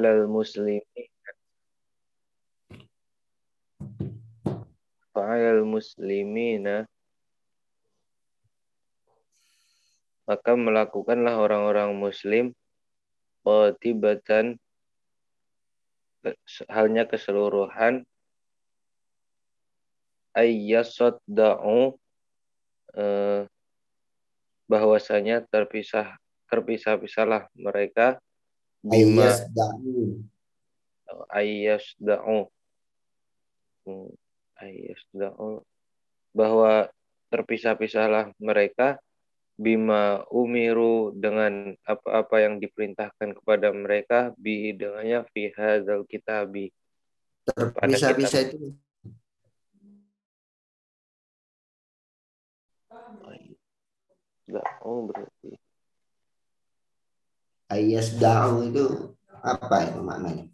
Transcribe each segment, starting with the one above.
alal muslimin fa'alal muslimina maka melakukanlah orang-orang muslim qatibatan halnya keseluruhan. Ayyasadda'u eh, bahwasanya terpisah terpisah-pisahlah mereka bima ayyasda'u. Hmm, ayyasda'u. Bahwa terpisah-pisahlah mereka bima umiru dengan apa-apa yang diperintahkan kepada mereka bi dengannya fi hadzal kitabi. Terpisah-pisah itu. Oh berarti ayas da'u itu apa itu maknanya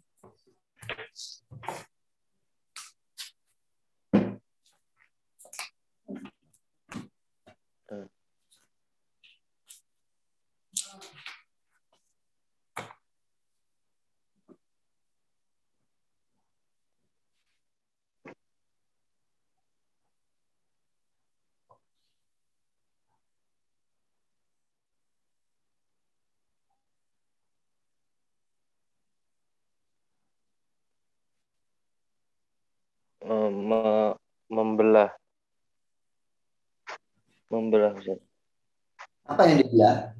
membelah membelah Ustaz. Apa yang dibelah?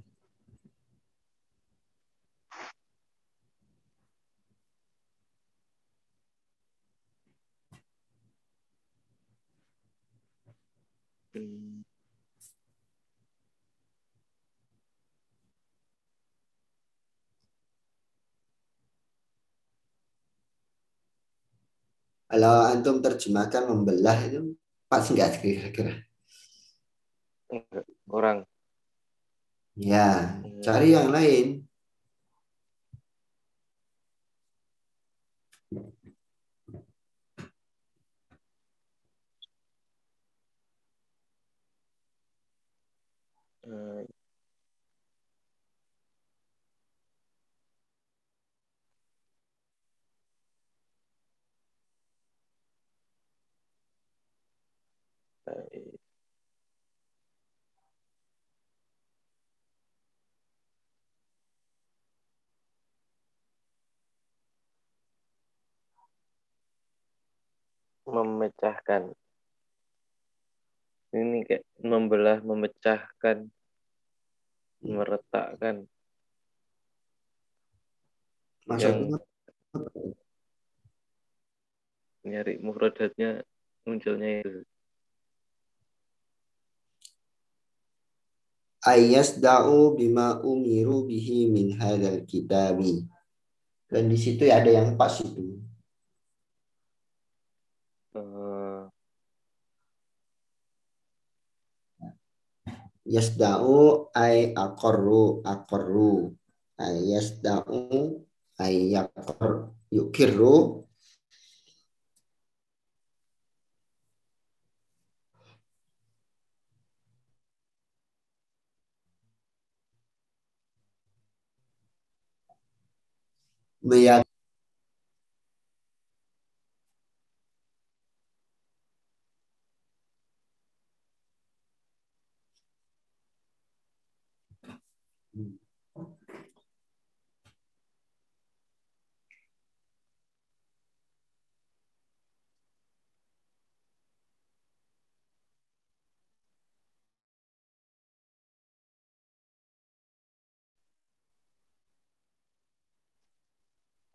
Kalau antum terjemahkan membelah itu pas enggak kira-kira? Orang. Ya, cari yang lain. Hmm. Memecahkan. Ini kayak membelah memecahkan meretakkan. Maksudnya yang nyari mufradatnya munculnya itu. Ayas da'u bima umiru bihi min hadal kitabi. Dan di situ ya ada yang pas itu. Yasda'u ay aqarru aqarru. Ay yasda'u ay yaqar yukirru meyak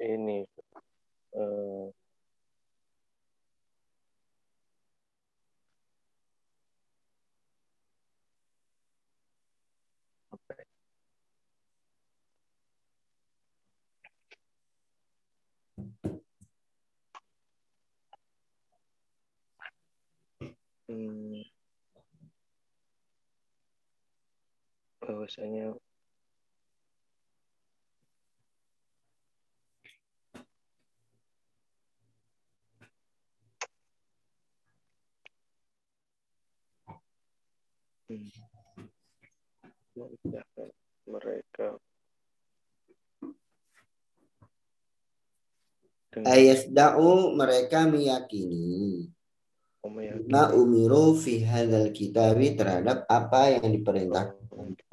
ini ya? hmm, bahwasanya mereka ayasda'u mereka meyakini oh, meyakini. ma umiru fi hadzal kitabi terhadap apa yang diperintahkan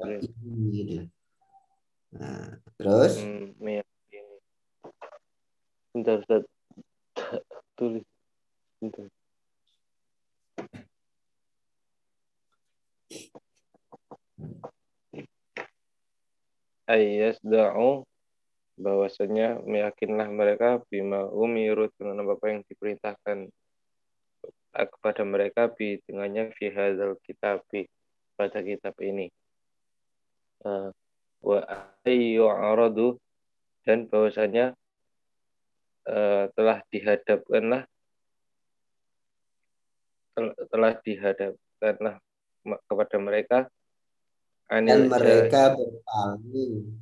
ini. Nah, terus Hmm, meyakini. Bentar, Ustaz. Tulis. Bentar. Ayyasda'u bahwasanya meyakinlah mereka bima umiru dengan apa yang diperintahkan kepada mereka bi dengannya fi hadzal kitab pada kitab ini. Eh, wa ayyu'radu dan bahwasanya eh, telah dihadapkanlah tel- telah dihadapkanlah kepada mereka dan anil mereka berpaling.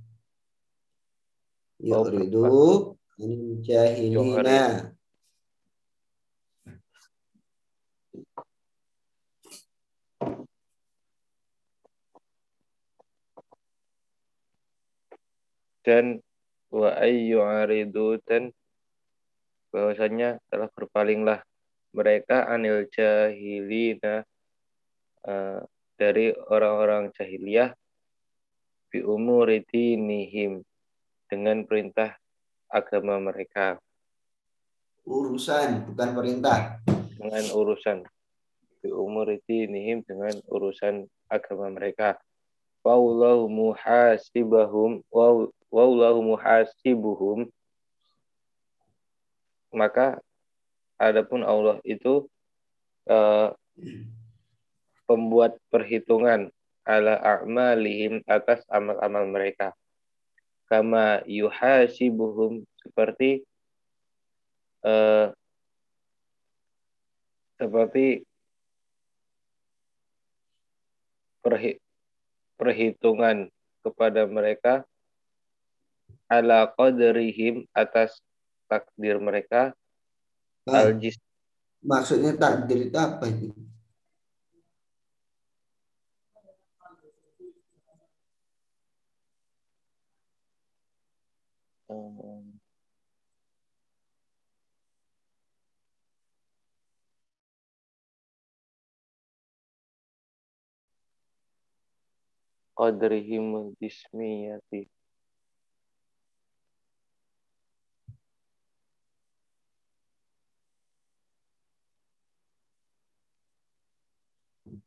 Oh, yuridu anil jahilina. Dan wa ayyu'aridu dan bahwasanya telah berpalinglah mereka anil jahilina eh, dari orang-orang jahiliyah bi umuri dinihim dengan perintah agama mereka. Urusan bukan perintah. Dengan urusan. Bi umuri dinihim dengan urusan agama mereka. Wallahu muhasibahum wa wallahu muhasibuhum. Maka adapun Allah itu eh, pembuat perhitungan ala a'malihim atas amal-amal mereka. Kama yuhasibuhum seperti eh, seperti perhi- perhitungan kepada mereka ala qadrihim atas takdir mereka. Ah, al-jis maksudnya takdir itu apa ini qadrihim jismiyati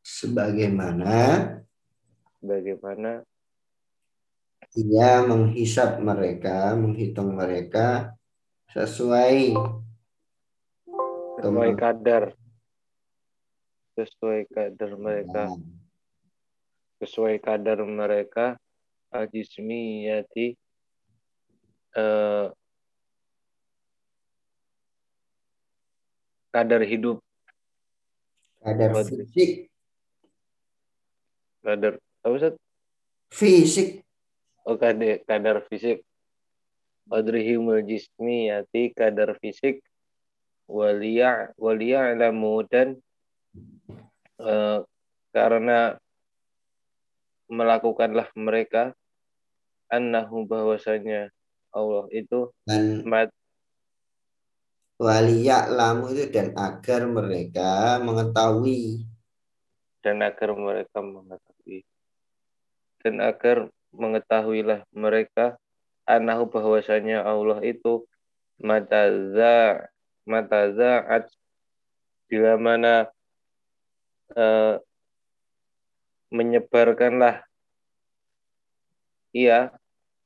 sebagaimana bagaimana ia menghisap mereka menghitung mereka sesuai sesuai kadar. Sesuai kadar mereka. Sesuai kadar mereka al-jismiyati eh, kadar hidup. Kadar fisik. Kadar apa Ustaz? fisik Oh, kadar, kadar fisik. Qadrihimul jismiyati kadar fisik waliya waliya'lamu dan eh, karena melakukanlah mereka annahu bahwasanya Allah itu dan mat lamu itu dan agar mereka mengetahui dan agar mereka mengetahui dan agar mengetahuilah mereka anahu bahwasanya Allah itu mataza matazaat bila mana eh, menyebarkanlah ia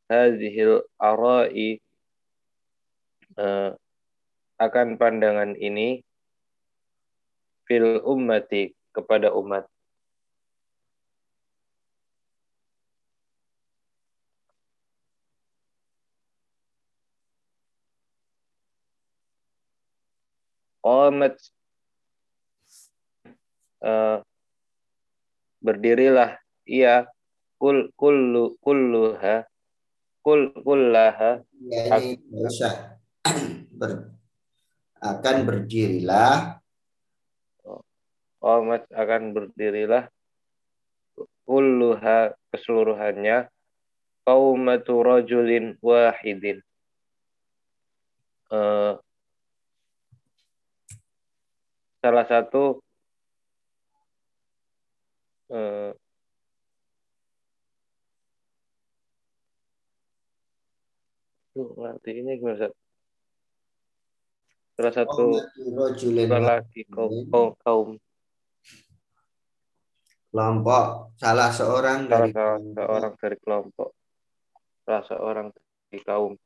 hadhil arai eh, akan pandangan ini fil ummati kepada umat qamat eh, berdirilah. Ia kul kullu kulluha kul kullaha. Ya ini nggak usah. Ber- akan berdirilah. Qamat akan berdirilah. Kulluha keseluruhannya. Qaumatu rajulin wahidin. Uh, salah satu uh, ngerti ini gimana Salah satu lelaki kaum, kaum kelompok salah seorang salah dari seorang dari kelompok. Salah seorang dari kaum.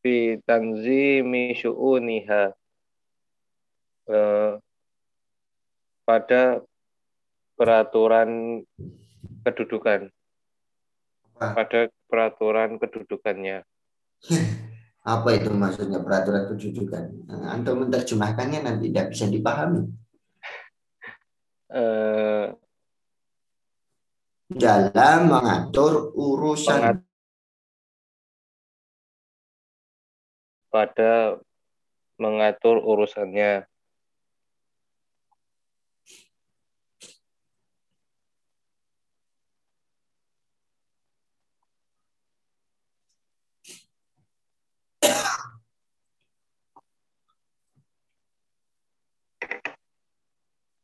Fi tanzimi syu'uniha eh, pada peraturan kedudukan. Pada peraturan kedudukannya. Apa itu maksudnya peraturan kedudukan? Antum menerjemahkannya nanti tidak bisa dipahami. Eh, dalam mengatur urusan. Pada mengatur urusannya.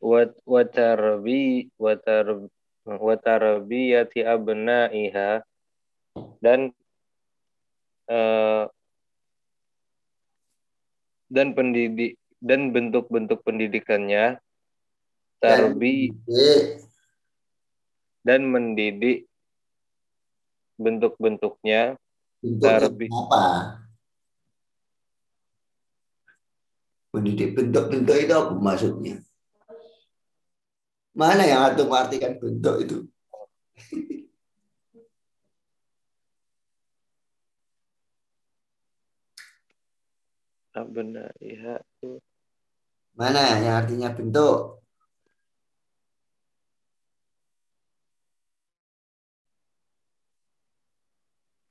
Watarbi watar watarbiyati abnaiha. Dan uh, dan pendidik dan bentuk-bentuk pendidikannya. Tarbi. Dan mendidik bentuk-bentuknya. Tarbi. Apa? Mendidik bentuk-bentuk itu apa maksudnya mana yang atau mengartikan bentuk itu? Benar iya mana yang artinya bentuk?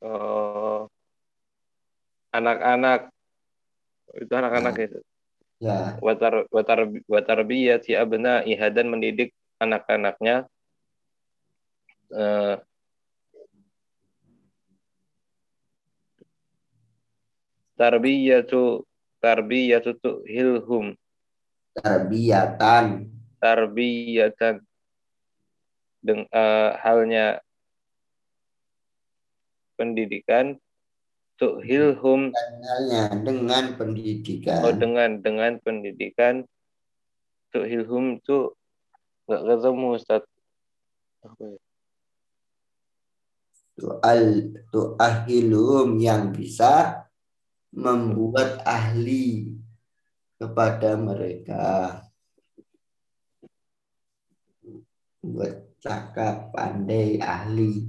Oh anak-anak. Itu anak-anak nah. itu ya. Watar watar watar si abna ihadan mendidik anak-anaknya uh, tarbiyatu tarbiyatu hilhum tarbiyatan. Tarbiyatan. Deng, uh, halnya pendidikan hilhum halnya dengan pendidikan. Oh dengan dengan pendidikan. Hilhum itu nggak ketemu Ustaz. Apa ya? Tu'al tu'ahilum yang bisa membuat ahli kepada mereka. Buat cakap pandai ahli.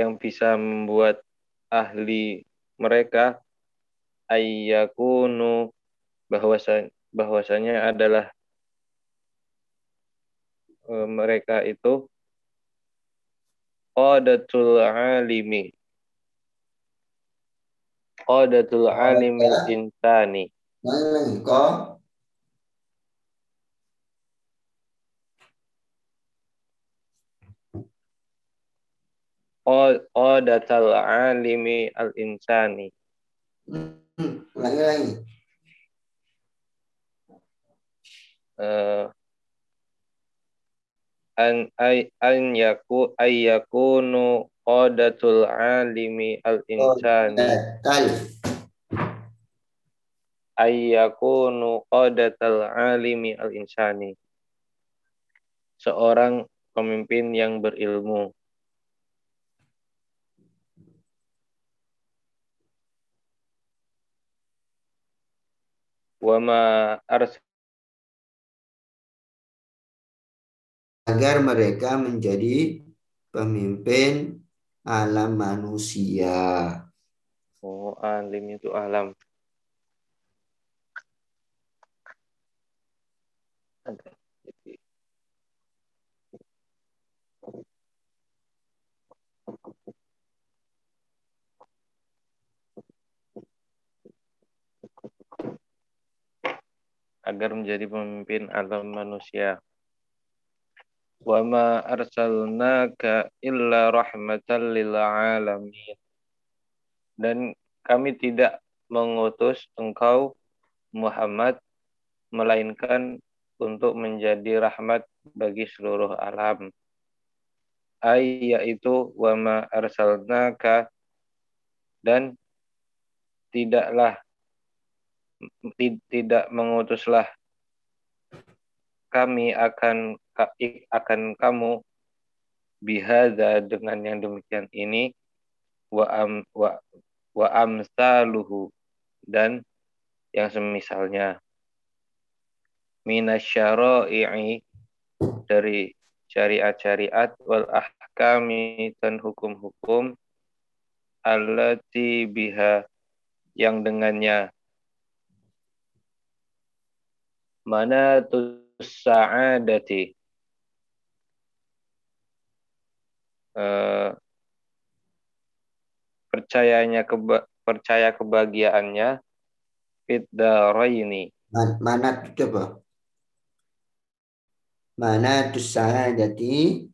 Yang bisa membuat ahli mereka ayyakunu bahwasanya bahwasanya adalah e, mereka itu qadatul alimi. Qadatul alimil insani. Qadatul alimi al insani. Lagi lagi. Uh, an ay an yaku ayyakunu qadatul alimi al insani ayyakunu qadatul alimi al insani seorang pemimpin yang berilmu wama ars agar mereka menjadi pemimpin alam manusia. Oh, alim itu alam. Agar menjadi pemimpin alam manusia wa ma arsalnaka illa rahmatan lil alamin dan kami tidak mengutus engkau Muhammad melainkan untuk menjadi rahmat bagi seluruh alam. Ay yaitu wa ma arsalnaka dan tidaklah tidak mengutuslah kami akan akan kamu bihada dengan yang demikian ini wa am wa wa amsaluhu dan yang semisalnya. Minasyara'i dari syariat-syariat wal ahkami dan hukum-hukum allati biha yang dengannya mana sa'adati. Uh, percayanya keba percaya kebahagiaannya fit ini mana coba mana sa'adati.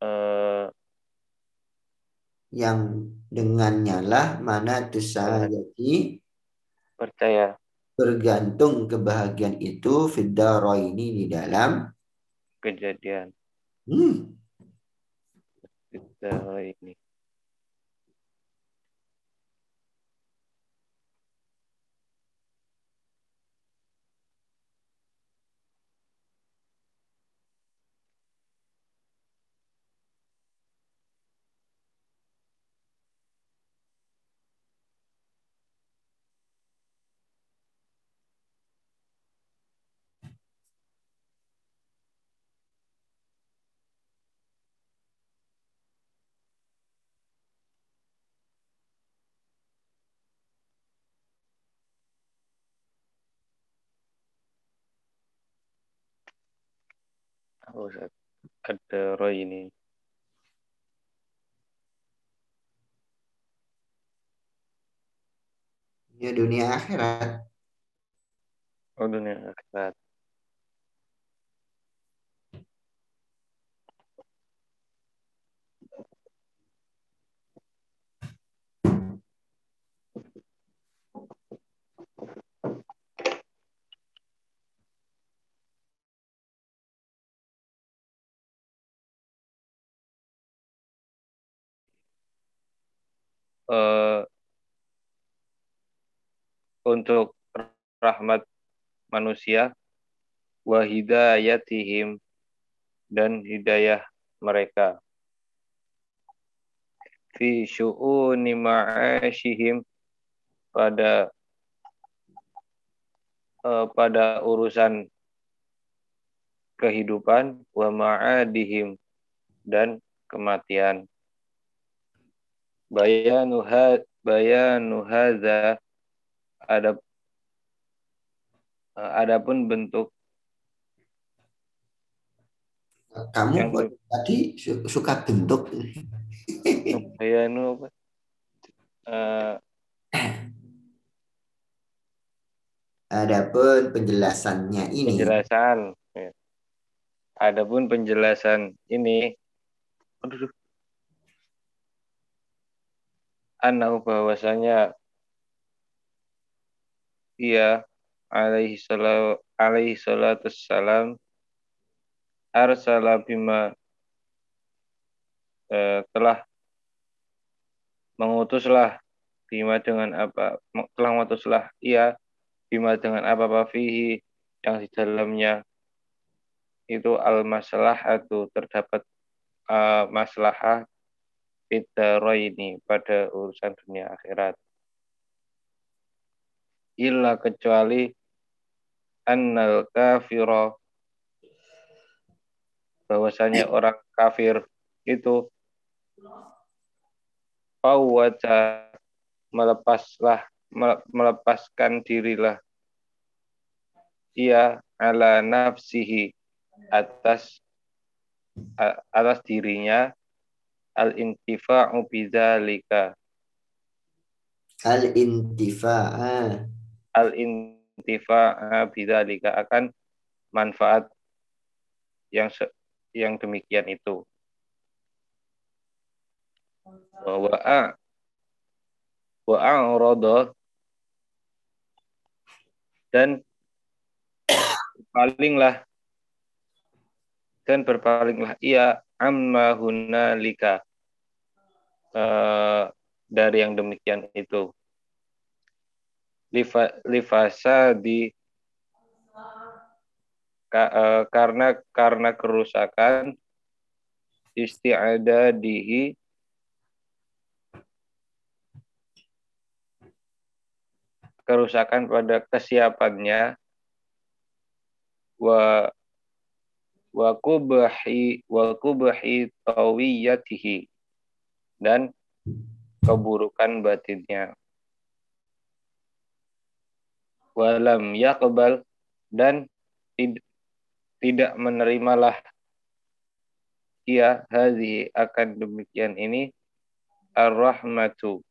Uh, yang dengannya lah mana sa'adati percaya bergantung kebahagiaan itu fidaro ini di dalam kejadian. Hmm. Ini. Oh, ada Roy ini. Ya dunia akhirat. Oh dunia akhirat. Uh, untuk rahmat manusia wa hidayatihim dan hidayah mereka. Fi syu'uni ma'ashihim pada uh, pada urusan kehidupan wa ma'adihim dan kematian bayanu had bayanu hadza ada adapun bentuk kamu yang tadi suka bentuk bayanu apa uh, Adapun penjelasannya ini. Penjelasan. Ya. Adapun penjelasan ini. Aduh, annahu bahwasanya ia alaihi salatu alaihi salatu salam arsala bima eh, telah mengutuslah bima dengan apa telah mengutuslah ia bima dengan apa apa fihi yang di dalamnya. Itu al masalah atau terdapat uh, maslahah ini pada urusan dunia akhirat. Illa kecuali annal kafiro bahwasanya orang kafir itu fawwaja melepaslah melepaskan dirilah. Ia ala nafsihi atas atas dirinya al-intifa'u bidzalika. Al-intifa'a. Al-intifa'a bidzalika akan manfaat yang yang demikian itu. Bahwa wa a'rada dan palinglah dan berpalinglah ia amma hunalika. Uh, dari yang demikian itu. Lifasa di ka, uh, karena karena kerusakan isti'ada dihi kerusakan pada kesiapannya. Wa wa kubhi wa kubhi tawiyatihi. Dan keburukan batinnya. Walam yakbal dan tid, tidak menerimalah ia. Hadhi akan demikian ini. Ar-rahmatu.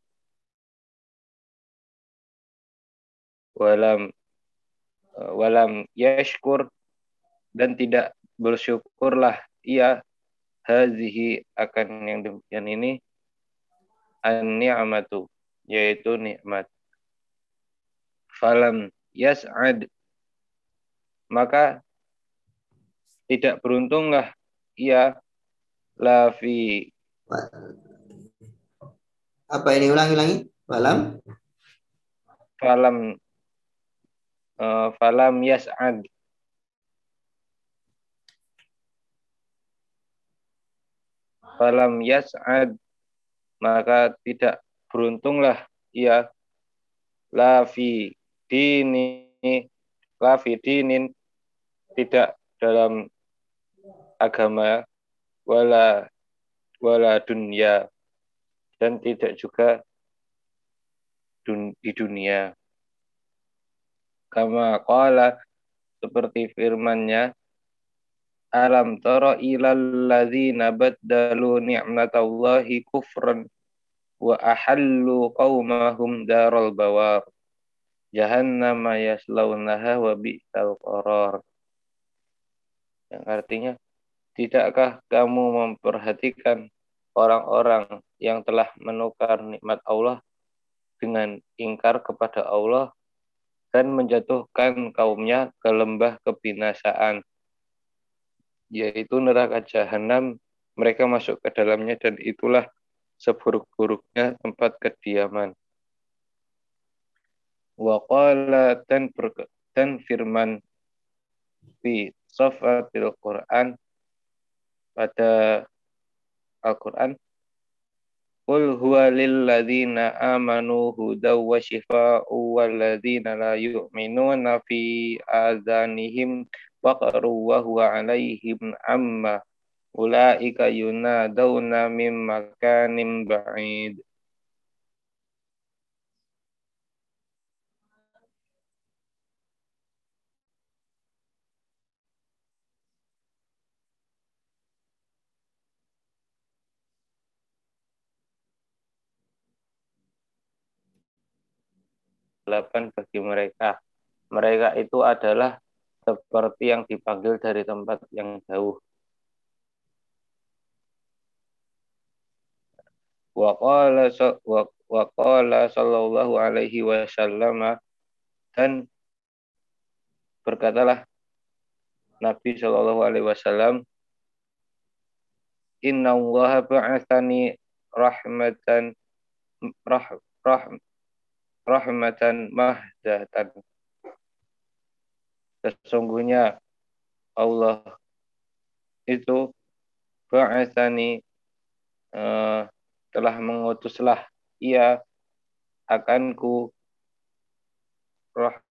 Walam walam yashkur dan tidak bersyukurlah. Ia hazihi akan yang demikian ini an-ni'matu yaitu nikmat. Falam yas'ad. Maka tidak beruntunglah ia lafi apa ini? Ulangi ulangi falam? Falam uh, falam yas'ad falam yas'ad. Maka tidak beruntunglah ia lafi dini lafi dinin tidak dalam agama wala wala dunia dan tidak juga dun, di dunia. Kama qala seperti firman-Nya alam tara ilal ladzina baddalu ni'matallahi kufran wa ahallu qaumahum daral bawar. Jahannam yaslaunaha wa bi'sal qarar. Yang artinya tidakkah kamu memperhatikan orang-orang yang telah menukar nikmat Allah dengan ingkar kepada Allah dan menjatuhkan kaumnya ke lembah kebinasaan yaitu neraka jahanam mereka masuk ke dalamnya dan itulah seburuk-buruknya tempat kediaman. Wa qala dan, dan firman fi safatil Quran pada Al-Quran Qul huwa lilladzina amanu hudaw wa shifa'u walladzina la yu'minuna fi azanihim waqaru wa huwa alaihim amma ulaika yunadawna min makanin ba'id. bagi mereka. Mereka itu adalah seperti yang dipanggil dari tempat yang jauh. Wa qala wa qala sallallahu alaihi wasallam dan berkatalah Nabi sallallahu alaihi wasallam Inna Allah ba'athani rahmatan rah, rah, rahmatan mahdatan. Sesungguhnya Allah itu ba'athani uh, telah mengutuslah ia akanku rah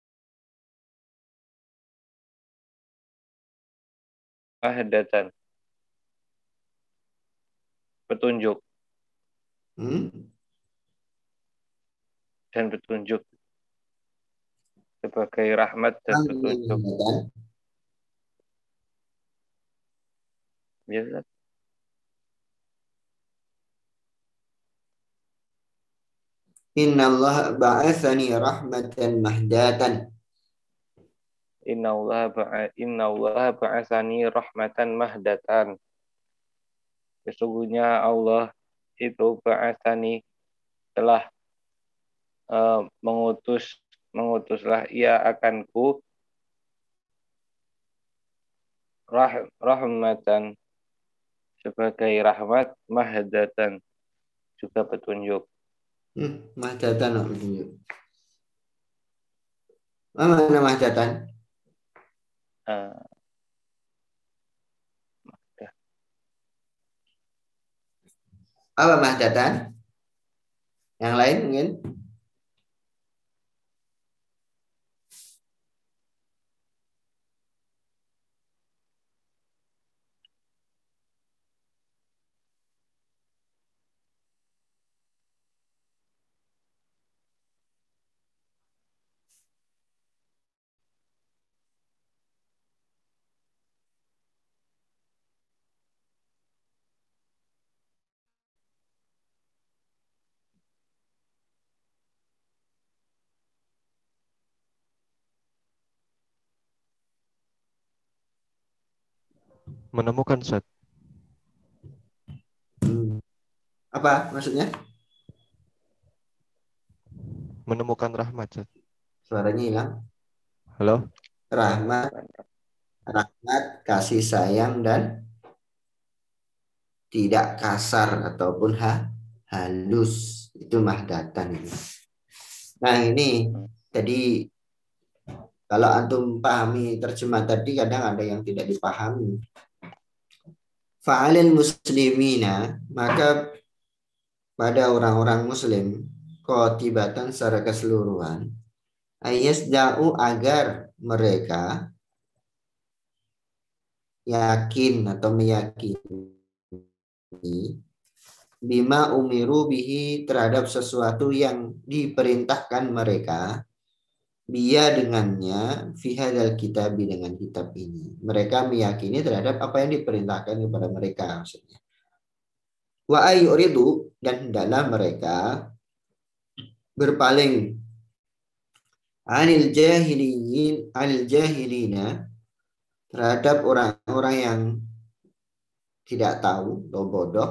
mahdatan petunjuk. Hmm? dan petunjuk sebagai rahmat dan petunjuk. Ya, Inna Allah ba'athani rahmatan mahdatan. Inna Allah ba'a Inna Allah ba'athani rahmatan mahdatan. Sesungguhnya Allah itu ba'athani telah uh, mengutus mengutuslah ia akanku rah, rahmatan sebagai rahmat mahdatan juga petunjuk. Hmm, mahdatan petunjuk. Mana mahdatan? Uh, apa mahdatan? Yang lain mungkin? Menemukan set. Hmm. Apa maksudnya? Menemukan rahmat set. Suaranya hilang. Halo? Rahmat, rahmat, kasih sayang dan tidak kasar ataupun ha, halus itu mahdatan ini. Nah ini tadi kalau antum pahami terjemah tadi kadang ada yang tidak dipahami fa'alil muslimina maka pada orang-orang muslim kotibatan secara keseluruhan ayas da'u agar mereka yakin atau meyakini bima umiru bihi terhadap sesuatu yang diperintahkan mereka dia dengannya fihadal kitab dengan kitab ini. Mereka meyakini terhadap apa yang diperintahkan kepada mereka maksudnya. Wa ayyuridu dan dalam mereka berpaling anil jahiliyin anil jahilina terhadap orang-orang yang tidak tahu atau bodoh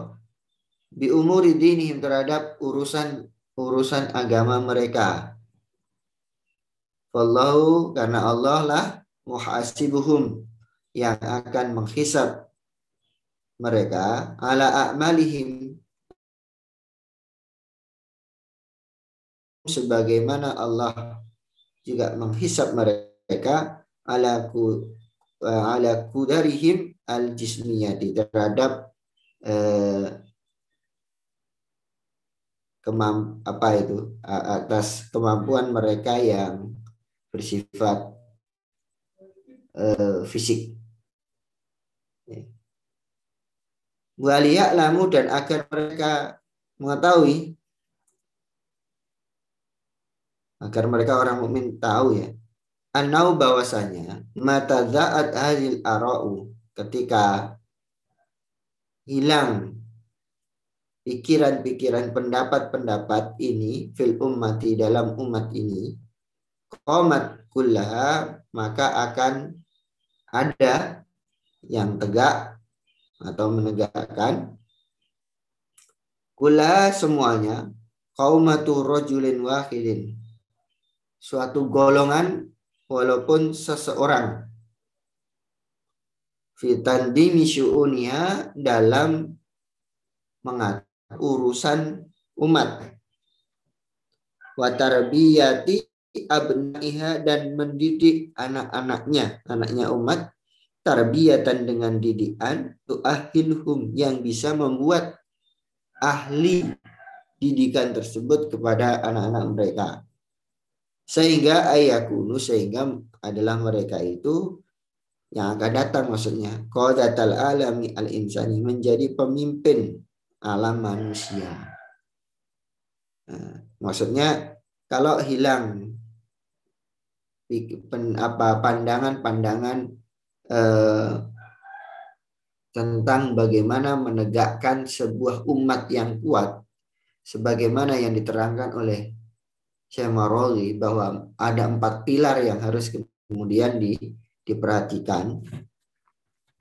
bi umuri dinihim terhadap urusan urusan agama mereka Wallahu karena Allah lah muhasibuhum yang akan menghisap mereka ala a'malihim. Sebagaimana Allah juga menghisap mereka ala ku ala kudarihim al jismiyati terhadap eh, kemamp apa itu atas kemampuan mereka yang bersifat uh, fisik. lamu dan agar mereka mengetahui agar mereka orang mukmin tahu ya anau bahwasanya mata zaat hadil arau ketika hilang pikiran-pikiran pendapat-pendapat ini fil ummati dalam umat ini Qomat kullaha maka akan ada yang tegak atau menegakkan. Kula semuanya qaumatu rajulin wahidin. Suatu golongan walaupun seseorang. Fitandimi syu'uniha dalam mengatur urusan umat. Wa tarbiyati abnaiha dan mendidik anak-anaknya, anaknya umat tarbiyatan dengan didikan tuahilhum yang bisa membuat ahli didikan tersebut kepada anak-anak mereka. Sehingga ayakunu sehingga adalah mereka itu yang akan datang maksudnya qadatal alami al insani menjadi pemimpin alam manusia. Nah, maksudnya kalau hilang apa pandangan-pandangan eh, tentang bagaimana menegakkan sebuah umat yang kuat sebagaimana yang diterangkan oleh Syekh Maroli bahwa ada empat pilar yang harus kemudian di, diperhatikan.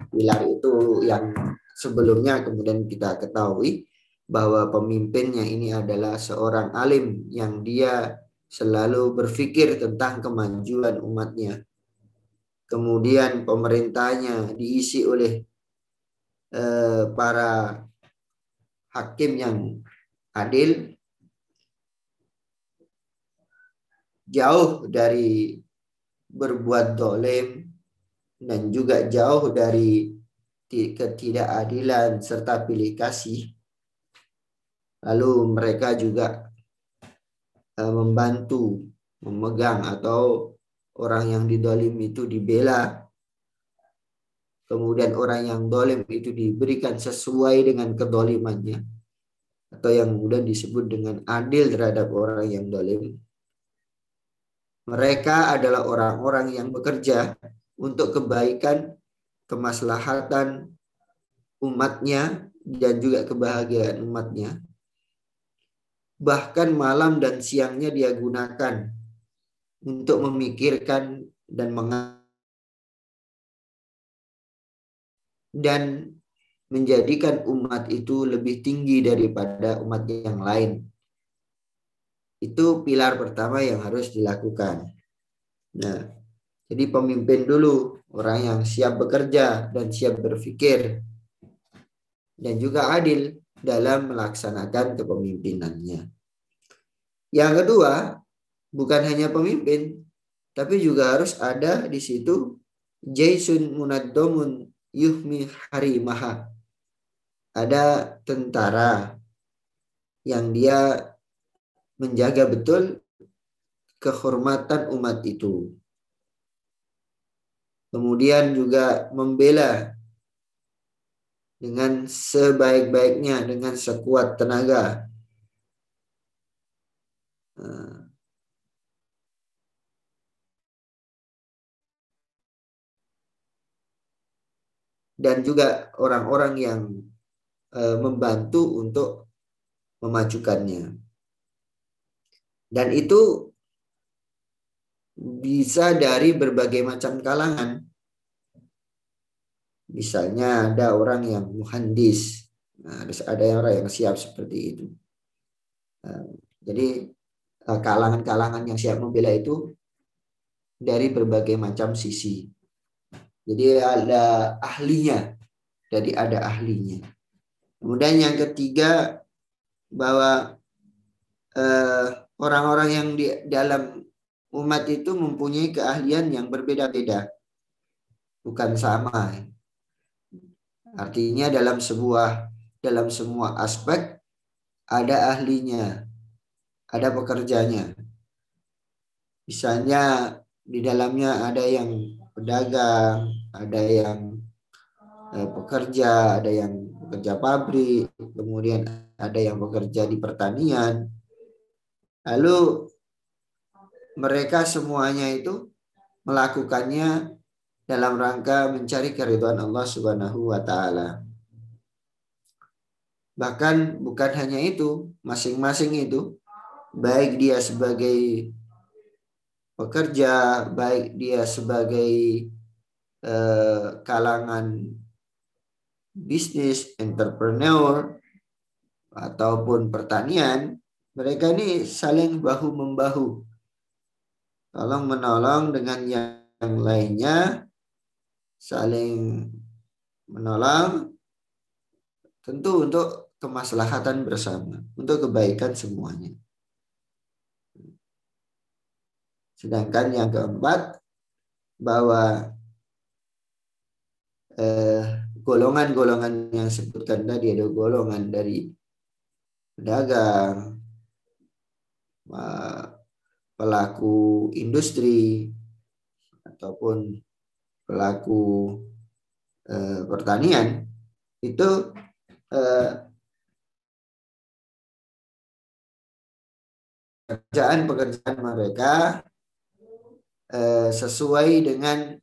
Pilar itu yang sebelumnya kemudian kita ketahui bahwa pemimpinnya ini adalah seorang alim yang dia selalu berpikir tentang kemajuan umatnya. Kemudian pemerintahnya diisi oleh eh, para hakim yang adil, jauh dari berbuat dolim dan juga jauh dari ketidakadilan serta pilih kasih. Lalu mereka juga membantu memegang atau orang yang didolim itu dibela. Kemudian orang yang dolim itu diberikan sesuai dengan kedolimannya. Atau yang kemudian disebut dengan adil terhadap orang yang dolim. Mereka adalah orang-orang yang bekerja untuk kebaikan, kemaslahatan umatnya, dan juga kebahagiaan umatnya bahkan malam dan siangnya dia gunakan untuk memikirkan dan dan menjadikan umat itu lebih tinggi daripada umat yang lain. Itu pilar pertama yang harus dilakukan. Nah, jadi pemimpin dulu orang yang siap bekerja dan siap berpikir dan juga adil dalam melaksanakan kepemimpinannya. Yang kedua, bukan hanya pemimpin, tapi juga harus ada di situ Jason Munaddomun Yuhmi Harimaha. Ada tentara yang dia menjaga betul kehormatan umat itu. Kemudian juga membela dengan sebaik-baiknya, dengan sekuat tenaga. Dan juga orang-orang yang eh, membantu untuk memajukannya. Dan itu bisa dari berbagai macam kalangan Misalnya ada orang yang muhandis, nah, ada orang yang siap seperti itu. Nah, jadi eh, kalangan-kalangan yang siap membela itu dari berbagai macam sisi. Jadi ada ahlinya, jadi ada ahlinya. Kemudian yang ketiga bahwa eh, orang-orang yang di dalam umat itu mempunyai keahlian yang berbeda-beda, bukan sama. Artinya dalam sebuah dalam semua aspek ada ahlinya, ada pekerjanya. Misalnya di dalamnya ada yang pedagang, ada yang eh, pekerja, ada yang pekerja pabrik, kemudian ada yang bekerja di pertanian. Lalu mereka semuanya itu melakukannya dalam rangka mencari keriduan Allah Subhanahu wa taala. Bahkan bukan hanya itu, masing-masing itu baik dia sebagai pekerja, baik dia sebagai eh, kalangan bisnis, entrepreneur ataupun pertanian, mereka ini saling bahu membahu. Tolong menolong dengan yang lainnya saling menolong tentu untuk kemaslahatan bersama, untuk kebaikan semuanya. Sedangkan yang keempat bahwa eh, golongan-golongan yang sebutkan tadi ada golongan dari pedagang, pelaku industri ataupun pelaku eh, pertanian itu eh, pekerjaan-pekerjaan mereka eh, sesuai dengan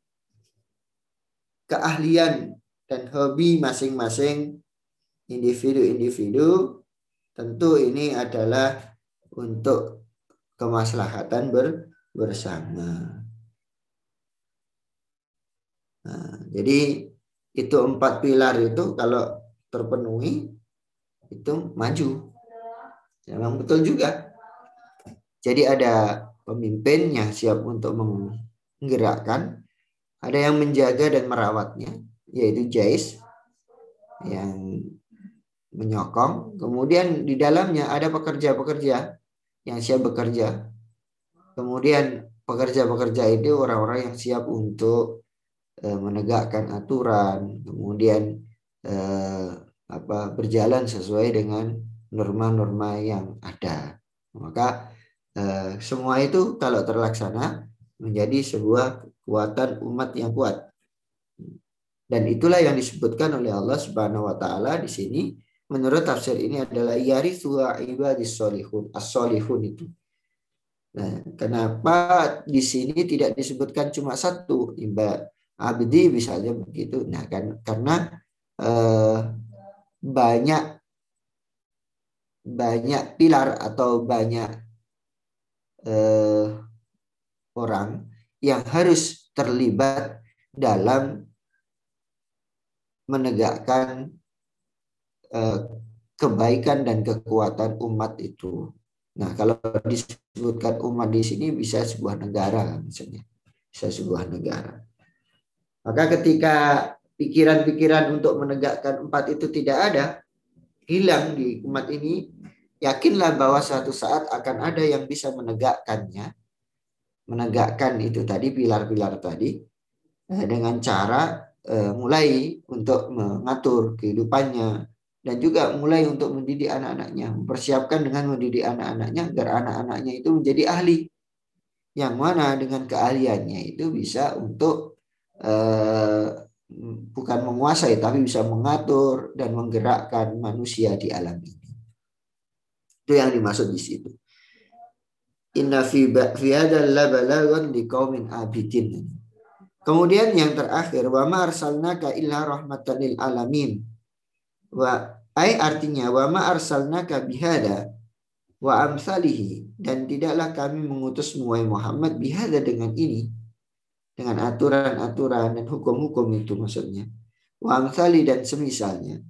keahlian dan hobi masing-masing individu-individu tentu ini adalah untuk kemaslahatan ber, bersama. Nah, jadi itu empat pilar itu kalau terpenuhi itu maju. Memang betul juga. Jadi ada pemimpin yang siap untuk menggerakkan, ada yang menjaga dan merawatnya, yaitu Jais yang menyokong. Kemudian di dalamnya ada pekerja-pekerja yang siap bekerja. Kemudian pekerja-pekerja itu orang-orang yang siap untuk menegakkan aturan, kemudian eh, apa berjalan sesuai dengan norma-norma yang ada. Maka eh, semua itu kalau terlaksana menjadi sebuah kekuatan umat yang kuat. Dan itulah yang disebutkan oleh Allah Subhanahu wa taala di sini. Menurut tafsir ini adalah yarithu ibadis solihun, as-solihun itu. Nah, kenapa di sini tidak disebutkan cuma satu ibad abdi misalnya begitu? Nah, kan karena eh, banyak banyak pilar atau banyak eh, orang yang harus terlibat dalam menegakkan eh, kebaikan dan kekuatan umat itu. Nah, kalau disebutkan umat di sini bisa sebuah negara misalnya, bisa sebuah negara. Maka ketika pikiran-pikiran untuk menegakkan empat itu tidak ada, hilang di umat ini, yakinlah bahwa suatu saat akan ada yang bisa menegakkannya, menegakkan itu tadi pilar-pilar tadi eh, dengan cara Eh, mulai untuk mengatur kehidupannya dan juga mulai untuk mendidik anak-anaknya, mempersiapkan dengan mendidik anak-anaknya agar anak-anaknya itu menjadi ahli. Yang mana dengan keahliannya itu bisa untuk eh, bukan menguasai tapi bisa mengatur dan menggerakkan manusia di alam ini. Itu yang dimaksud di situ. Inna fi fi hadzal la liqaumin abidin. Kemudian yang terakhir wa ma arsalnaka illa rahmatan lil alamin. Wa ai artinya wa ma arsalnaka bihada wa amsalihi dan tidaklah kami mengutus Muhammad bihada dengan ini dengan aturan-aturan dan hukum-hukum itu maksudnya. Wa dan semisalnya.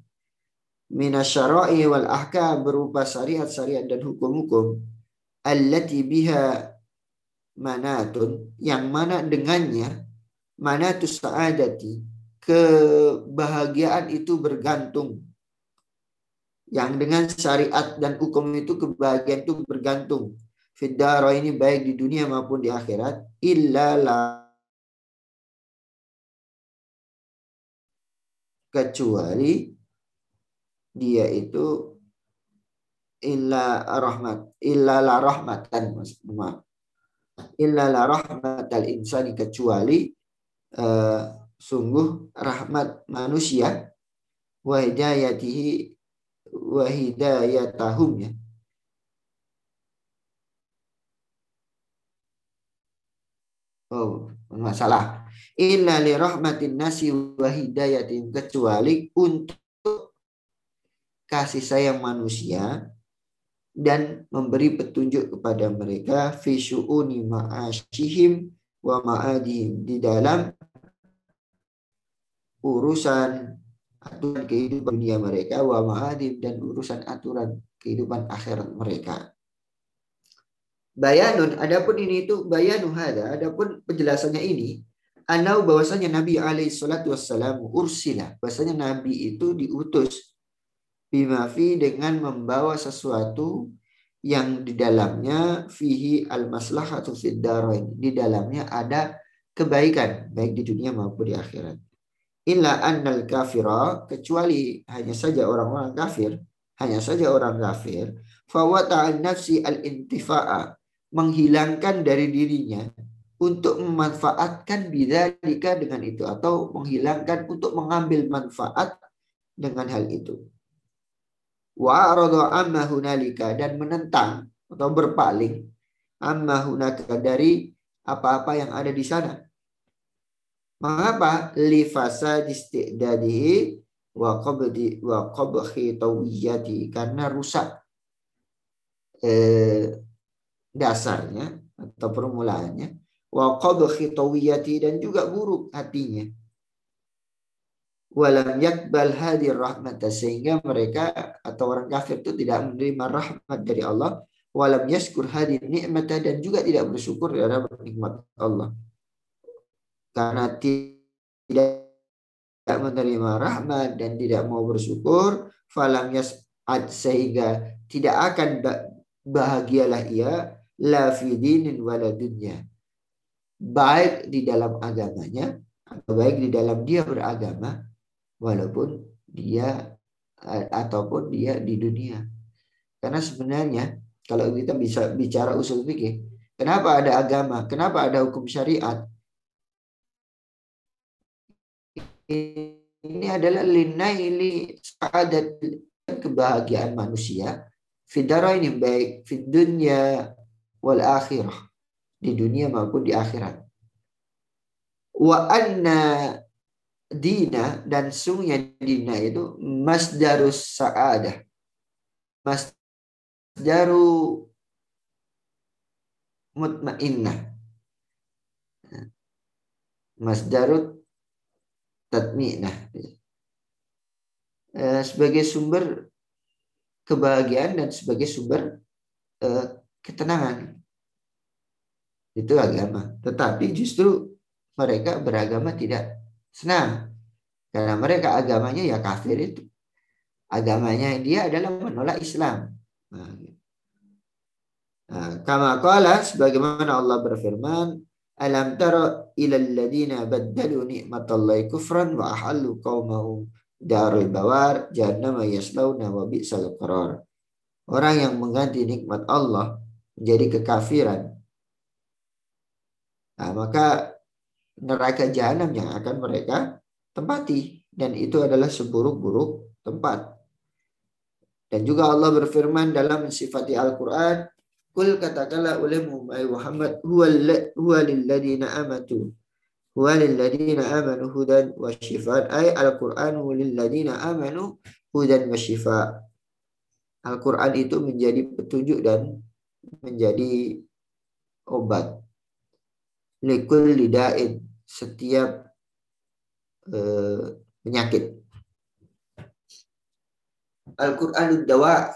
Minasyara'i wal ahkam berupa syariat-syariat dan hukum-hukum allati biha manatun yang mana dengannya mana tu sa'adati kebahagiaan itu bergantung yang dengan syariat dan hukum itu kebahagiaan itu bergantung fidara ini baik di dunia maupun di akhirat illa la kecuali dia itu illa rahmat illa la rahmatan maaf illa la rahmatal insani kecuali uh, sungguh rahmat manusia wa hidayatihi wa hidayatahum ya. Oh, masalah. Inna li rahmatin nasi wa hidayatin kecuali untuk kasih sayang manusia dan memberi petunjuk kepada mereka fi syu'uni ma'asyihim wa ma'adihim di dalam urusan aturan kehidupan dunia mereka wa ma'adihim dan urusan aturan kehidupan akhirat mereka. Bayanun, adapun ini itu bayanu hada, adapun penjelasannya ini, anau bahwasanya Nabi alaihi salatu wassalam ursila, bahwasanya Nabi itu diutus bimafi dengan membawa sesuatu yang di dalamnya fihi al maslahatu fid Di dalamnya ada kebaikan baik di dunia maupun di akhirat. Illa annal kafira kecuali hanya saja orang-orang kafir, hanya saja orang kafir, fawata an nafsi al intifa'a menghilangkan dari dirinya untuk memanfaatkan bidzalika dengan itu atau menghilangkan untuk mengambil manfaat dengan hal itu wa amma hunalika dan menentang atau berpaling amma hunaka dari apa-apa yang ada di sana. Mengapa? Li fasad istidadihi wa qabdi wa qabhi tawiyati karena rusak eh, dasarnya atau permulaannya wa qabhi dan juga buruk hatinya walam yakbal hadir rahmat sehingga mereka atau orang kafir itu tidak menerima rahmat dari Allah walam yaskur hadir nikmata dan juga tidak bersyukur terhadap nikmat Allah. Karena tidak menerima rahmat dan tidak mau bersyukur, falam yas'ad sehingga tidak akan bahagialah ia la fi dinin wala dunya. Baik di dalam agamanya atau baik di dalam dia beragama walaupun dia ataupun dia di dunia. Karena sebenarnya kalau kita bisa bicara usul fikih, kenapa ada agama? Kenapa ada hukum syariat? Ini adalah linaili sa'adat kebahagiaan manusia fidara ini baik di dunia wal akhirah di dunia maupun di akhirat. Wa anna dina dan sungguhnya dina itu masdarus sa'adah. Masdaru mutmainnah. Masdarut tatminah. Eh, sebagai sumber kebahagiaan dan sebagai sumber eh, ketenangan. Itu agama. Tetapi justru mereka beragama tidak senang. Karena mereka agamanya ya kafir itu. Agamanya dia adalah menolak Islam. Nah, gitu. nah, kama qala sebagaimana Allah berfirman, "Alam tara ila alladziina baddalu ni'matallahi kufran wa ahallu qaumahum darul bawar jahannam yaslawna wa bi'sal qarar." Orang yang mengganti nikmat Allah menjadi kekafiran. Nah, maka neraka jahanam yang akan mereka tempati dan itu adalah seburuk-buruk tempat. Dan juga Allah berfirman dalam sifati Al-Qur'an, "Kul katakanlah olehmu Muhammad, huwa lilladina amatu huwa lilladina amanu hudan wa shifaan." Ay Al-Qur'an lilladina amanu hudan wa shifa. Al-Qur'an itu menjadi petunjuk dan menjadi obat likul lidain setiap eh, penyakit. Al-Quran dawa.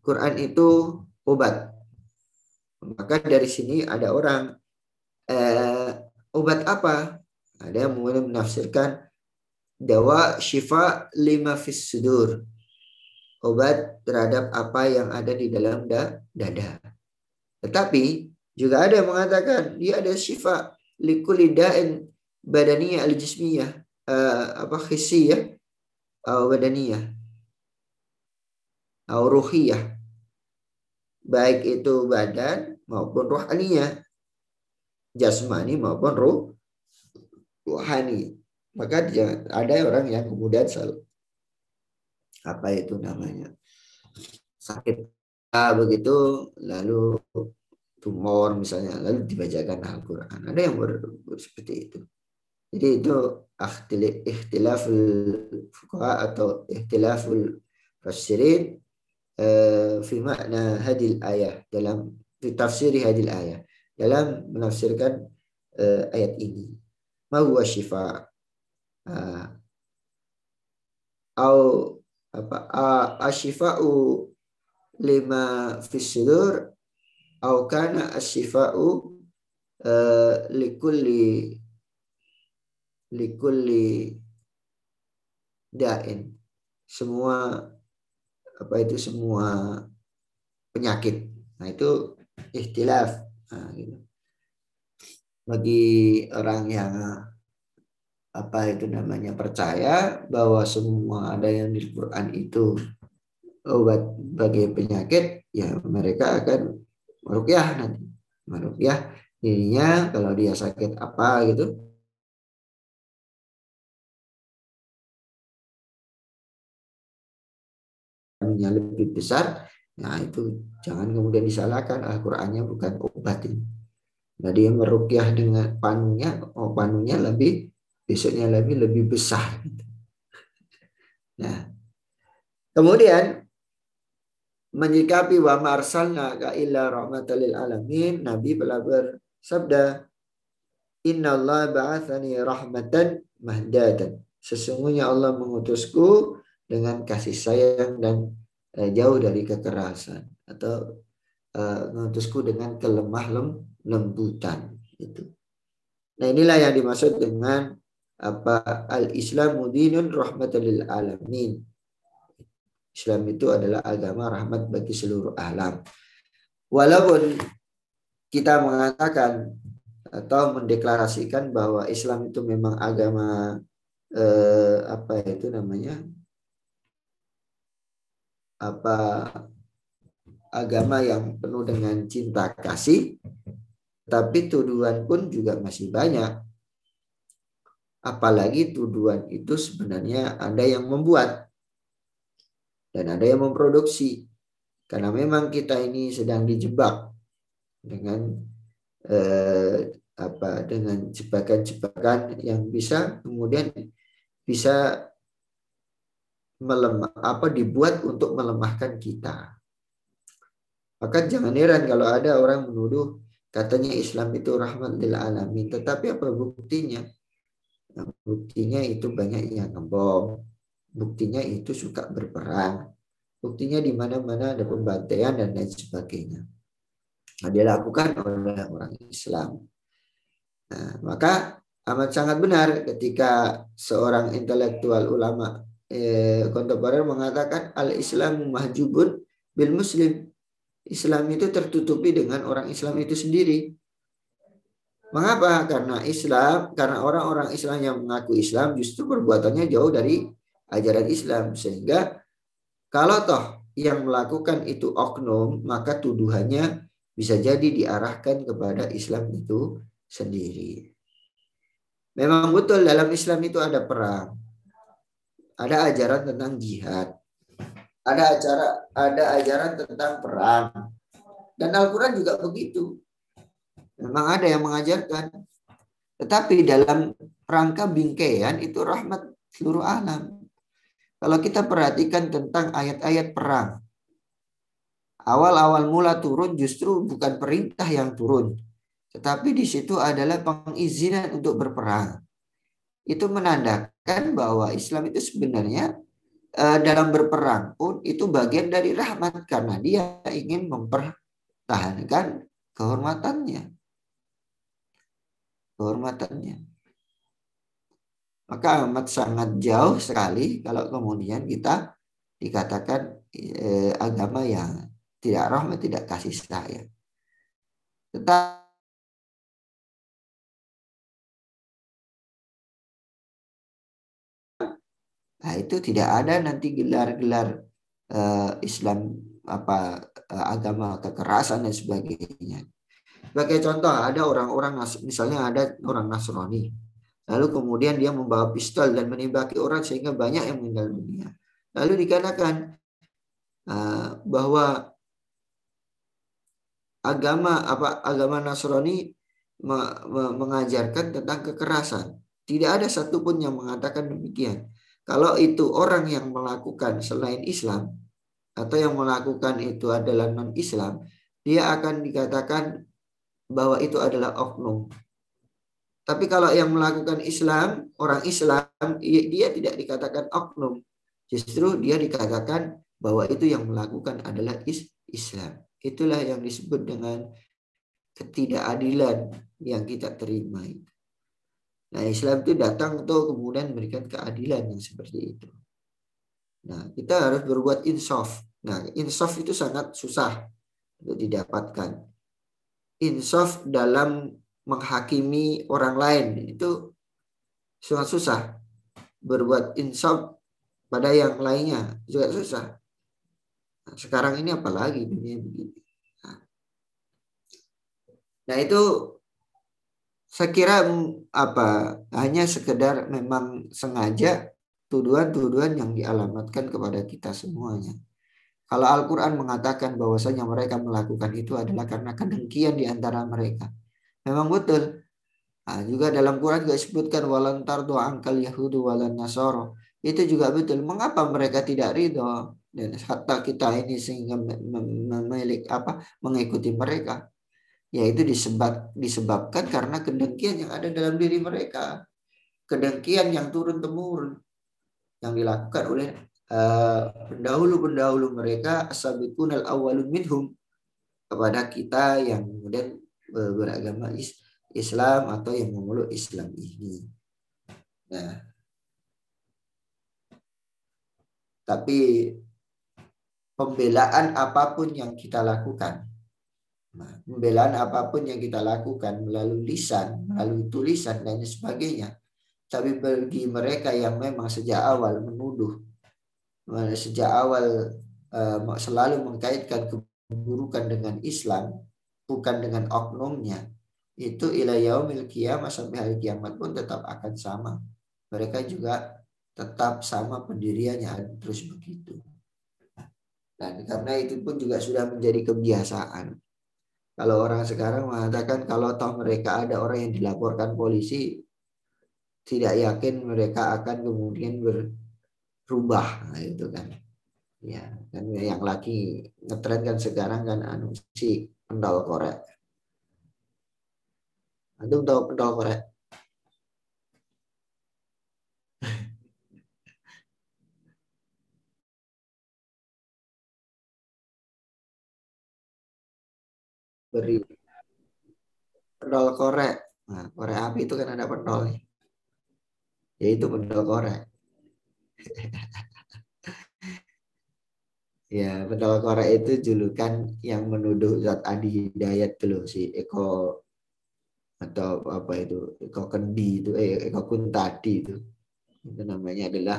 Quran itu obat. Maka dari sini ada orang eh, obat apa? Ada yang mulai menafsirkan dawa syifa lima fis sudur. Obat terhadap apa yang ada di dalam da, dada. Tetapi juga ada yang mengatakan dia ada syifa likulida'in badaniyah al-jismiyah uh, apa khissiyah atau badaniyah atau ruhiyah. Baik itu badan maupun rohaniya jasmani maupun ruh rohani maka ada orang yang kemudian selalu apa itu namanya sakit begitu lalu tumor misalnya lalu dibacakan Al-Quran. Ada yang ber, seperti itu. Jadi itu ikhtilaful fuqaha atau ikhtilaful fasirin uh, fi makna hadil ayah dalam fi tafsiri hadil ayah dalam menafsirkan uh, ayat ini. Ma huwa syifa uh, au apa asyifa'u lima fisudur au kana asyifa'u uh, likulli likulli da'in. Semua apa itu semua penyakit. Nah itu ikhtilaf. Nah, gitu. bagi orang yang apa itu namanya percaya bahwa semua ada yang di Quran itu obat bagi penyakit ya mereka akan merukyah nanti. Merukyah dirinya kalau dia sakit apa gitu yang lebih besar nah itu jangan kemudian disalahkan. Al-Qur'annya bukan obat ini. Nah dia merukyah dengan panunya oh panunya lebih besoknya lebih lebih besar. Nah kemudian menyikapi wa marsalna ka illa rahmatan lil alamin Nabi telah bersabda Inna Allah ba'athani rahmatan mahdatan Sesungguhnya Allah mengutusku dengan kasih sayang dan eh, jauh dari kekerasan atau uh, mengutusku dengan kelemah lem, lembutan itu. Nah inilah yang dimaksud dengan apa al-Islamu dinun rahmatul alamin. Islam itu adalah agama rahmat bagi seluruh alam. Walaupun kita mengatakan atau mendeklarasikan bahwa Islam itu memang agama eh, apa itu namanya apa agama yang penuh dengan cinta kasih tapi tuduhan pun juga masih banyak. Apalagi tuduhan itu sebenarnya ada yang membuat dan ada yang memproduksi. Karena memang kita ini sedang dijebak dengan eh, apa dengan jebakan-jebakan yang bisa kemudian bisa melemah apa dibuat untuk melemahkan kita. Maka jangan heran kalau ada orang menuduh Katanya Islam itu rahmat lil alamin, tetapi apa buktinya? Nah, buktinya itu banyak yang ngebom. Buktinya itu suka berperang. Buktinya di mana-mana ada pembantaian dan lain sebagainya. Nah, dilakukan oleh orang Islam. Nah, maka amat sangat benar ketika seorang intelektual ulama eh, kontemporer mengatakan al-Islam mahjubun bil muslim Islam itu tertutupi dengan orang Islam itu sendiri. Mengapa? Karena Islam, karena orang-orang Islam yang mengaku Islam justru perbuatannya jauh dari ajaran Islam. Sehingga kalau toh yang melakukan itu oknum, maka tuduhannya bisa jadi diarahkan kepada Islam itu sendiri. Memang betul dalam Islam itu ada perang. Ada ajaran tentang jihad ada acara ada ajaran tentang perang dan Al-Quran juga begitu memang ada yang mengajarkan tetapi dalam rangka bingkaian itu rahmat seluruh alam kalau kita perhatikan tentang ayat-ayat perang awal-awal mula turun justru bukan perintah yang turun tetapi di situ adalah pengizinan untuk berperang itu menandakan bahwa Islam itu sebenarnya Eh, dalam berperang pun itu bagian dari rahmat karena dia ingin mempertahankan kehormatannya. Kehormatannya. Maka amat sangat jauh sekali kalau kemudian kita dikatakan eh, agama yang tidak rahmat, tidak kasih sayang. Tetapi Nah, itu tidak ada nanti gelar-gelar uh, Islam apa uh, agama kekerasan dan sebagainya. Sebagai contoh ada orang-orang misalnya ada orang Nasrani. Lalu kemudian dia membawa pistol dan menembaki orang sehingga banyak yang meninggal dunia. Lalu dikatakan uh, bahwa agama apa agama Nasrani mengajarkan tentang kekerasan. Tidak ada satupun yang mengatakan demikian. Kalau itu orang yang melakukan selain Islam atau yang melakukan itu adalah non-Islam, dia akan dikatakan bahwa itu adalah oknum. Tapi kalau yang melakukan Islam, orang Islam, dia tidak dikatakan oknum. Justru dia dikatakan bahwa itu yang melakukan adalah Islam. Itulah yang disebut dengan ketidakadilan yang kita terima. Nah, Islam itu datang untuk kemudian memberikan keadilan yang seperti itu. Nah, kita harus berbuat insaf. Nah, insaf itu sangat susah untuk didapatkan. Insaf dalam menghakimi orang lain itu sangat susah. Berbuat insaf pada yang lainnya juga susah. Nah, sekarang ini apalagi dunia begini. Nah, nah itu saya kira mm, apa hanya sekedar memang sengaja tuduhan-tuduhan yang dialamatkan kepada kita semuanya. Kalau Al-Quran mengatakan bahwasanya mereka melakukan itu adalah karena kedengkian di antara mereka. Memang betul. Nah, juga dalam Quran juga disebutkan walantar doa angkal Yahudu walan Nasoro. Itu juga betul. Mengapa mereka tidak ridho dan hatta kita ini sehingga memiliki apa mengikuti mereka? yaitu disebab, disebabkan karena kedengkian yang ada dalam diri mereka kedengkian yang turun temurun yang dilakukan oleh pendahulu-pendahulu uh, mereka asabikun al awalun minhum kepada kita yang kemudian beragama Islam atau yang memeluk Islam ini. Nah, tapi pembelaan apa pun yang kita lakukan, nah, pembelaan apa pun yang kita lakukan melalui lisan, melalui tulisan dan sebagainya, tapi bagi mereka yang memang sejak awal menuduh, sejak awal uh, selalu mengkaitkan keburukan dengan Islam, bukan dengan oknumnya, itu ila yaumil kiamah sampai hari kiamat pun tetap akan sama. Mereka juga tetap sama pendiriannya terus begitu. Dan karena itu pun juga sudah menjadi kebiasaan. Kalau orang sekarang mengatakan kalau toh mereka ada orang yang dilaporkan polisi, tidak yakin mereka akan kemudian berubah, nah, itu kan. Ya, kan yang lagi ngetren kan sekarang kan anu si pendal korek. Antum tahu pendal korek? beri pendol korek. Nah, korek api itu kan ada pendolnya. Yaitu pendol korek. ya, pendol korek itu julukan yang menuduh zat Adi Hidayat dulu si Eko atau apa itu Eko Kendi itu eh, Eko Kuntadi itu. Itu namanya adalah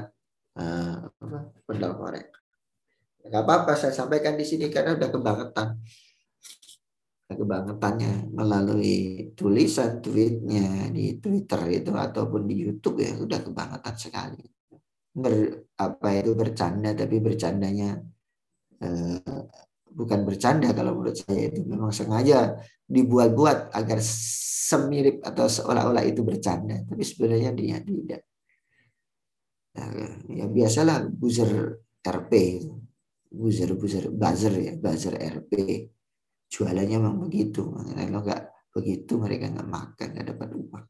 uh, apa, pendol korek. Gak apa-apa saya sampaikan di sini karena udah kebangetan. Kebangetannya melalui tulisan tweetnya di Twitter itu ataupun di YouTube ya udah kebangetan sekali. Ber apa itu bercanda tapi bercandanya eh, bukan bercanda kalau menurut saya itu. Memang sengaja dibuat-buat agar semirip atau seolah-olah itu bercanda. Tapi sebenarnya dia tidak. Nah, ya biasalah buzzer RP buzzer buzzer buzzer ya buzzer RP jualannya memang begitu. Kalau nggak begitu mereka nggak makan nggak dapat uang.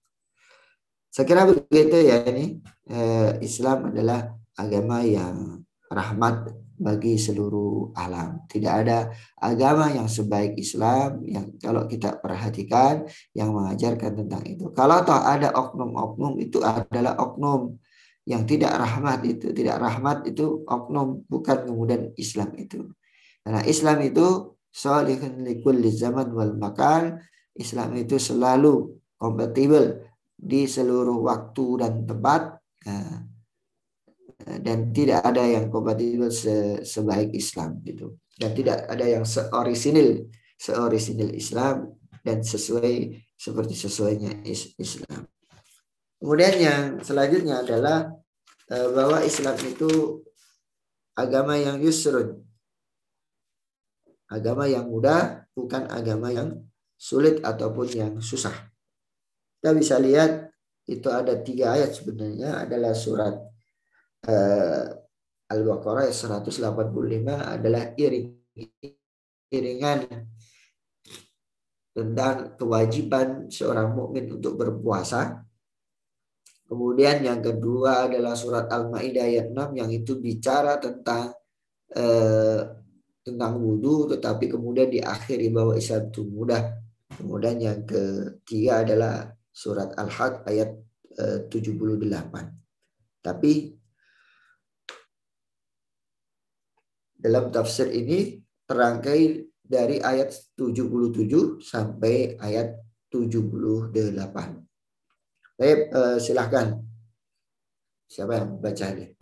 Saya kira begitu ya ini. Eh, Islam adalah agama yang rahmat bagi seluruh alam. Tidak ada agama yang sebaik Islam yang kalau kita perhatikan yang mengajarkan tentang itu. Kalau toh ada oknum-oknum itu adalah oknum yang tidak rahmat itu. Tidak rahmat itu oknum bukan kemudian Islam itu. Karena Islam itu salihun likulli zaman wal makan. Islam itu selalu kompatibel di seluruh waktu dan tempat. Nah, dan tidak ada yang kompatibel se sebaik Islam gitu. Dan tidak ada yang seorisinil seorisinil Islam dan sesuai seperti sesuainya Islam. Kemudian yang selanjutnya adalah eh, bahwa Islam itu agama yang yusrun, Agama yang mudah bukan agama yang sulit ataupun yang susah. Kita bisa lihat itu ada tiga ayat sebenarnya adalah surat uh, Al-Baqarah 185 adalah iring iringan tentang kewajiban seorang mukmin untuk berpuasa. Kemudian yang kedua adalah surat Al-Maidah ayat 6 yang itu bicara tentang eh, tentang wudhu tetapi kemudian diakhiri bahwa Islam itu mudah. Kemudian yang ketiga adalah surat Al-Had ayat 78. Eh, Tapi dalam tafsir ini terangkai dari ayat 77 sampai ayat 78. Baik, eh, silahkan. Siapa yang baca ini?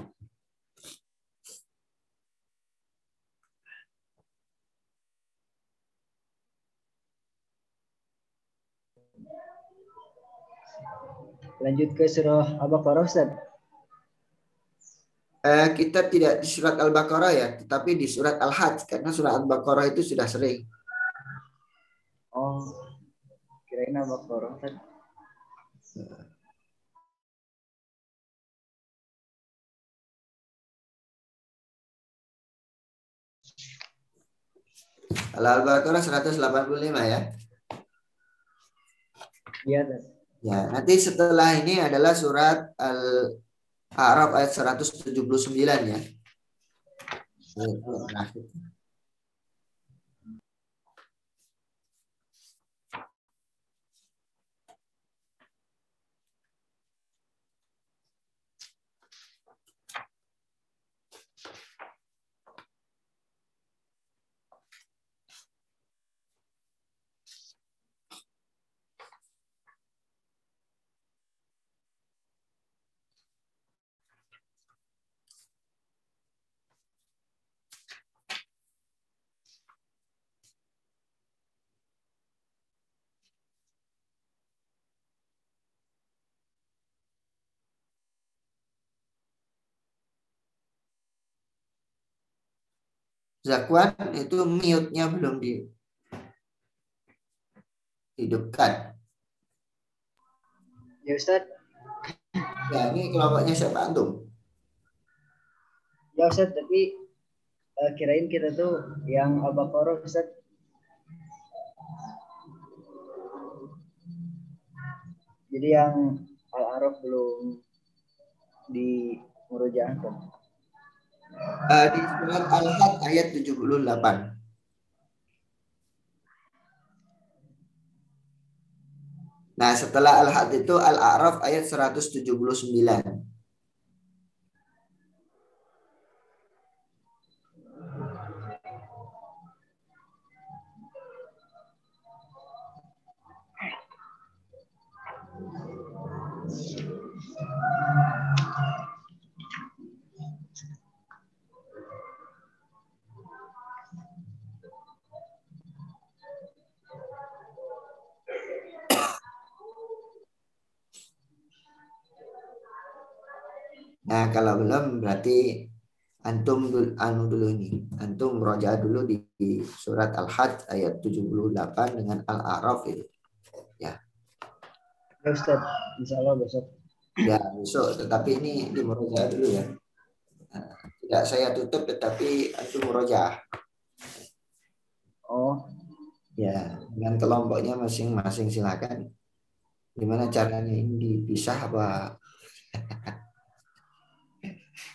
Lanjut ke surah Al-Baqarah Ustaz. Eh, kita tidak di surat Al-Baqarah ya, tetapi di surat Al-Hajj karena surat Al-Baqarah itu sudah sering. Oh, kirain Al-Baqarah Ustaz. Al-Baqarah 185 ya. Iya. Ya, nanti setelah ini adalah surat Al-A'raf ayat 179 ya. Zakwan itu mute-nya belum dihidupkan. Ya Ustaz. Ya, ini kelompoknya siapa antum? Ya Ustaz, tapi uh, kirain kita tuh yang Al-Baqarah Ustaz. Jadi yang Al-Araf belum di murojaahkan. Uh, di surat Al-Had ayat 78. Nah, setelah Al-Had itu Al-A'raf ayat 179. Nah, kalau belum berarti antum dulu, anu dulu ini. Antum meroja dulu di, di surat Al-Hajj ayat 78 dengan Al-A'raf itu. Ya. Ya Ustaz, insya Allah besok. Ya, besok. Tetapi ini di meroja dulu ya. Nah, tidak saya tutup tetapi antum meroja. Oh, Ya, dengan kelompoknya masing-masing silakan. Gimana caranya ini dipisah apa?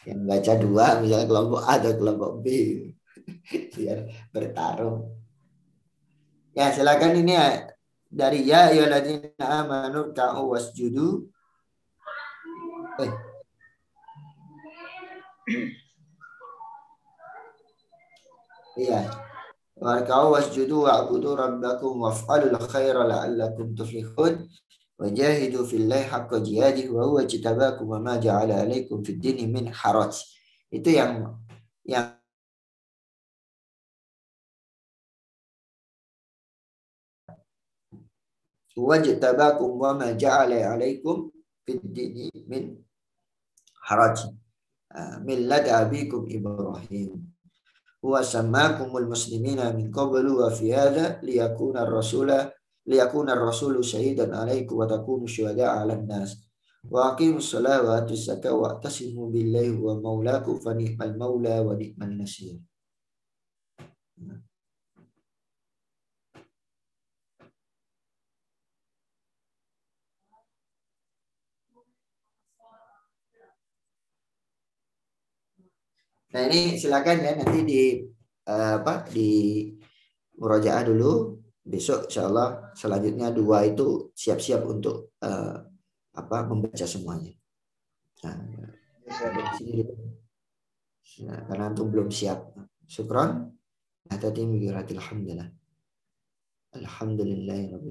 yang baca dua misalnya kelompok A atau kelompok B. Biar bertarung. Ya silakan ini ya. Dari ya ayyuhalladzina amanu ka'u wasjudu. Eh. Iya. Warka'u wasjudu wa'budu rabbakum waf'alul khaira la'allakum tuflihun Wajahidu fillahi haqqa jihadih wa huwa jitabakum wa ma ja'ala alaikum fid dini min haraj. Itu yang yang wajtabakum wa ma ja'ala alaikum fid dini min haraj. Millad abikum Ibrahim. Huwa sammakumul muslimina min qablu wa fi hadha liyakuna ar-rasula liyakuna ar-rasulu syahidan 'alaikum wa takunu syuhada'a 'alan nas. Wa aqimus salata wa wa tasimu billahi wa maulakum fa ni'mal maula wa ni'man nasir. Nah ini silakan ya nanti di uh, apa di murojaah dulu besok insya Allah selanjutnya dua itu siap-siap untuk uh, apa membaca semuanya. Nah, nah, karena antum belum siap. Syukron. Nah, tadi alhamdulillah. Alhamdulillah